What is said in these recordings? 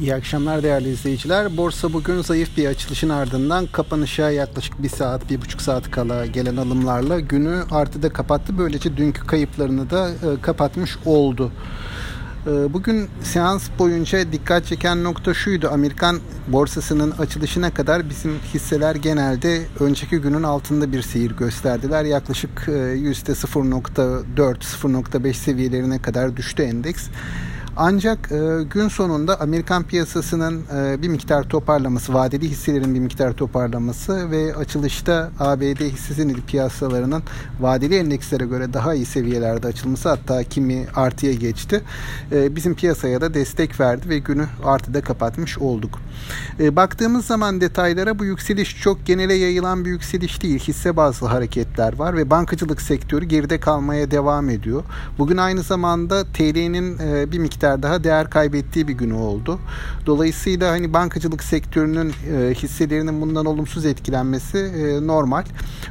İyi akşamlar değerli izleyiciler. Borsa bugün zayıf bir açılışın ardından kapanışa yaklaşık bir saat, bir buçuk saat kala gelen alımlarla günü artıda kapattı. Böylece dünkü kayıplarını da e, kapatmış oldu. E, bugün seans boyunca dikkat çeken nokta şuydu. Amerikan borsasının açılışına kadar bizim hisseler genelde önceki günün altında bir seyir gösterdiler. Yaklaşık %0.4-0.5 e, seviyelerine kadar düştü endeks. Ancak e, gün sonunda Amerikan piyasasının e, bir miktar toparlaması, vadeli hisselerin bir miktar toparlaması ve açılışta ABD hisse senedi piyasalarının vadeli endekslere göre daha iyi seviyelerde açılması hatta kimi artıya geçti. E, bizim piyasaya da destek verdi ve günü artıda kapatmış olduk. E, baktığımız zaman detaylara bu yükseliş çok genele yayılan bir yükseliş değil. Hisse bazlı hareketler var ve bankacılık sektörü geride kalmaya devam ediyor. Bugün aynı zamanda TL'nin e, bir miktar miktar daha değer kaybettiği bir günü oldu. Dolayısıyla hani bankacılık sektörünün e, hisselerinin bundan olumsuz etkilenmesi e, normal.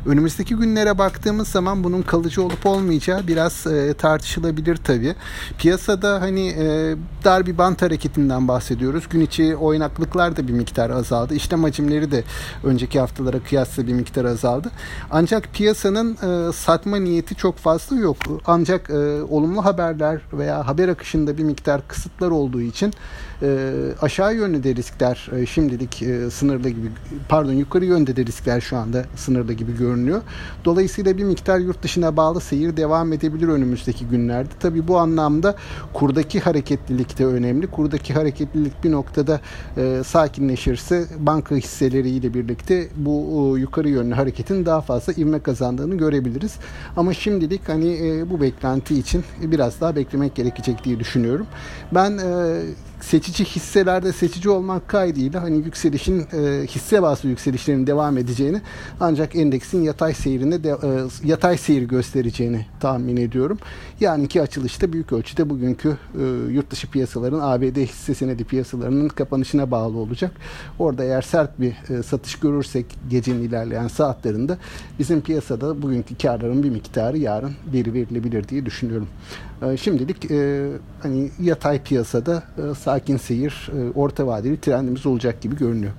Önümüzdeki günlere baktığımız zaman bunun kalıcı olup olmayacağı biraz e, tartışılabilir tabii. Piyasada hani e, dar bir bant hareketinden bahsediyoruz. Gün içi oynaklıklar da bir miktar azaldı. İşlem hacimleri de önceki haftalara kıyasla bir miktar azaldı. Ancak piyasanın e, satma niyeti çok fazla yok. Ancak e, olumlu haberler veya haber akışında bir miktar miktar kısıtlar olduğu için e, aşağı yönlü de riskler e, şimdilik e, sınırlı gibi pardon yukarı yönde de riskler şu anda sınırlı gibi görünüyor. Dolayısıyla bir miktar yurt dışına bağlı seyir devam edebilir önümüzdeki günlerde. Tabi bu anlamda kurdaki hareketlilik de önemli. Kurdaki hareketlilik bir noktada e, sakinleşirse banka hisseleriyle birlikte bu e, yukarı yönlü hareketin daha fazla ivme kazandığını görebiliriz. Ama şimdilik hani e, bu beklenti için biraz daha beklemek gerekecek diye düşünüyorum. Ben e, seçici hisselerde seçici olmak kaydıyla hani yükselişin e, hisse bazlı yükselişlerin devam edeceğini ancak endeksin yatay seyrinde de, e, yatay seyir göstereceğini tahmin ediyorum. Yani ki açılışta büyük ölçüde bugünkü e, yurt dışı piyasaların ABD hisse senedi piyasalarının kapanışına bağlı olacak. Orada eğer sert bir satış görürsek gecenin ilerleyen saatlerinde bizim piyasada bugünkü karların bir miktarı yarın geri verilebilir diye düşünüyorum. Şimdilik hani yatay piyasada e, sakin seyir, e, orta vadeli trendimiz olacak gibi görünüyor.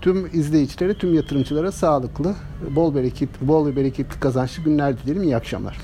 Tüm izleyicilere, tüm yatırımcılara sağlıklı, bol bereketli, bol ve bereketli kazançlı günler dilerim. İyi akşamlar.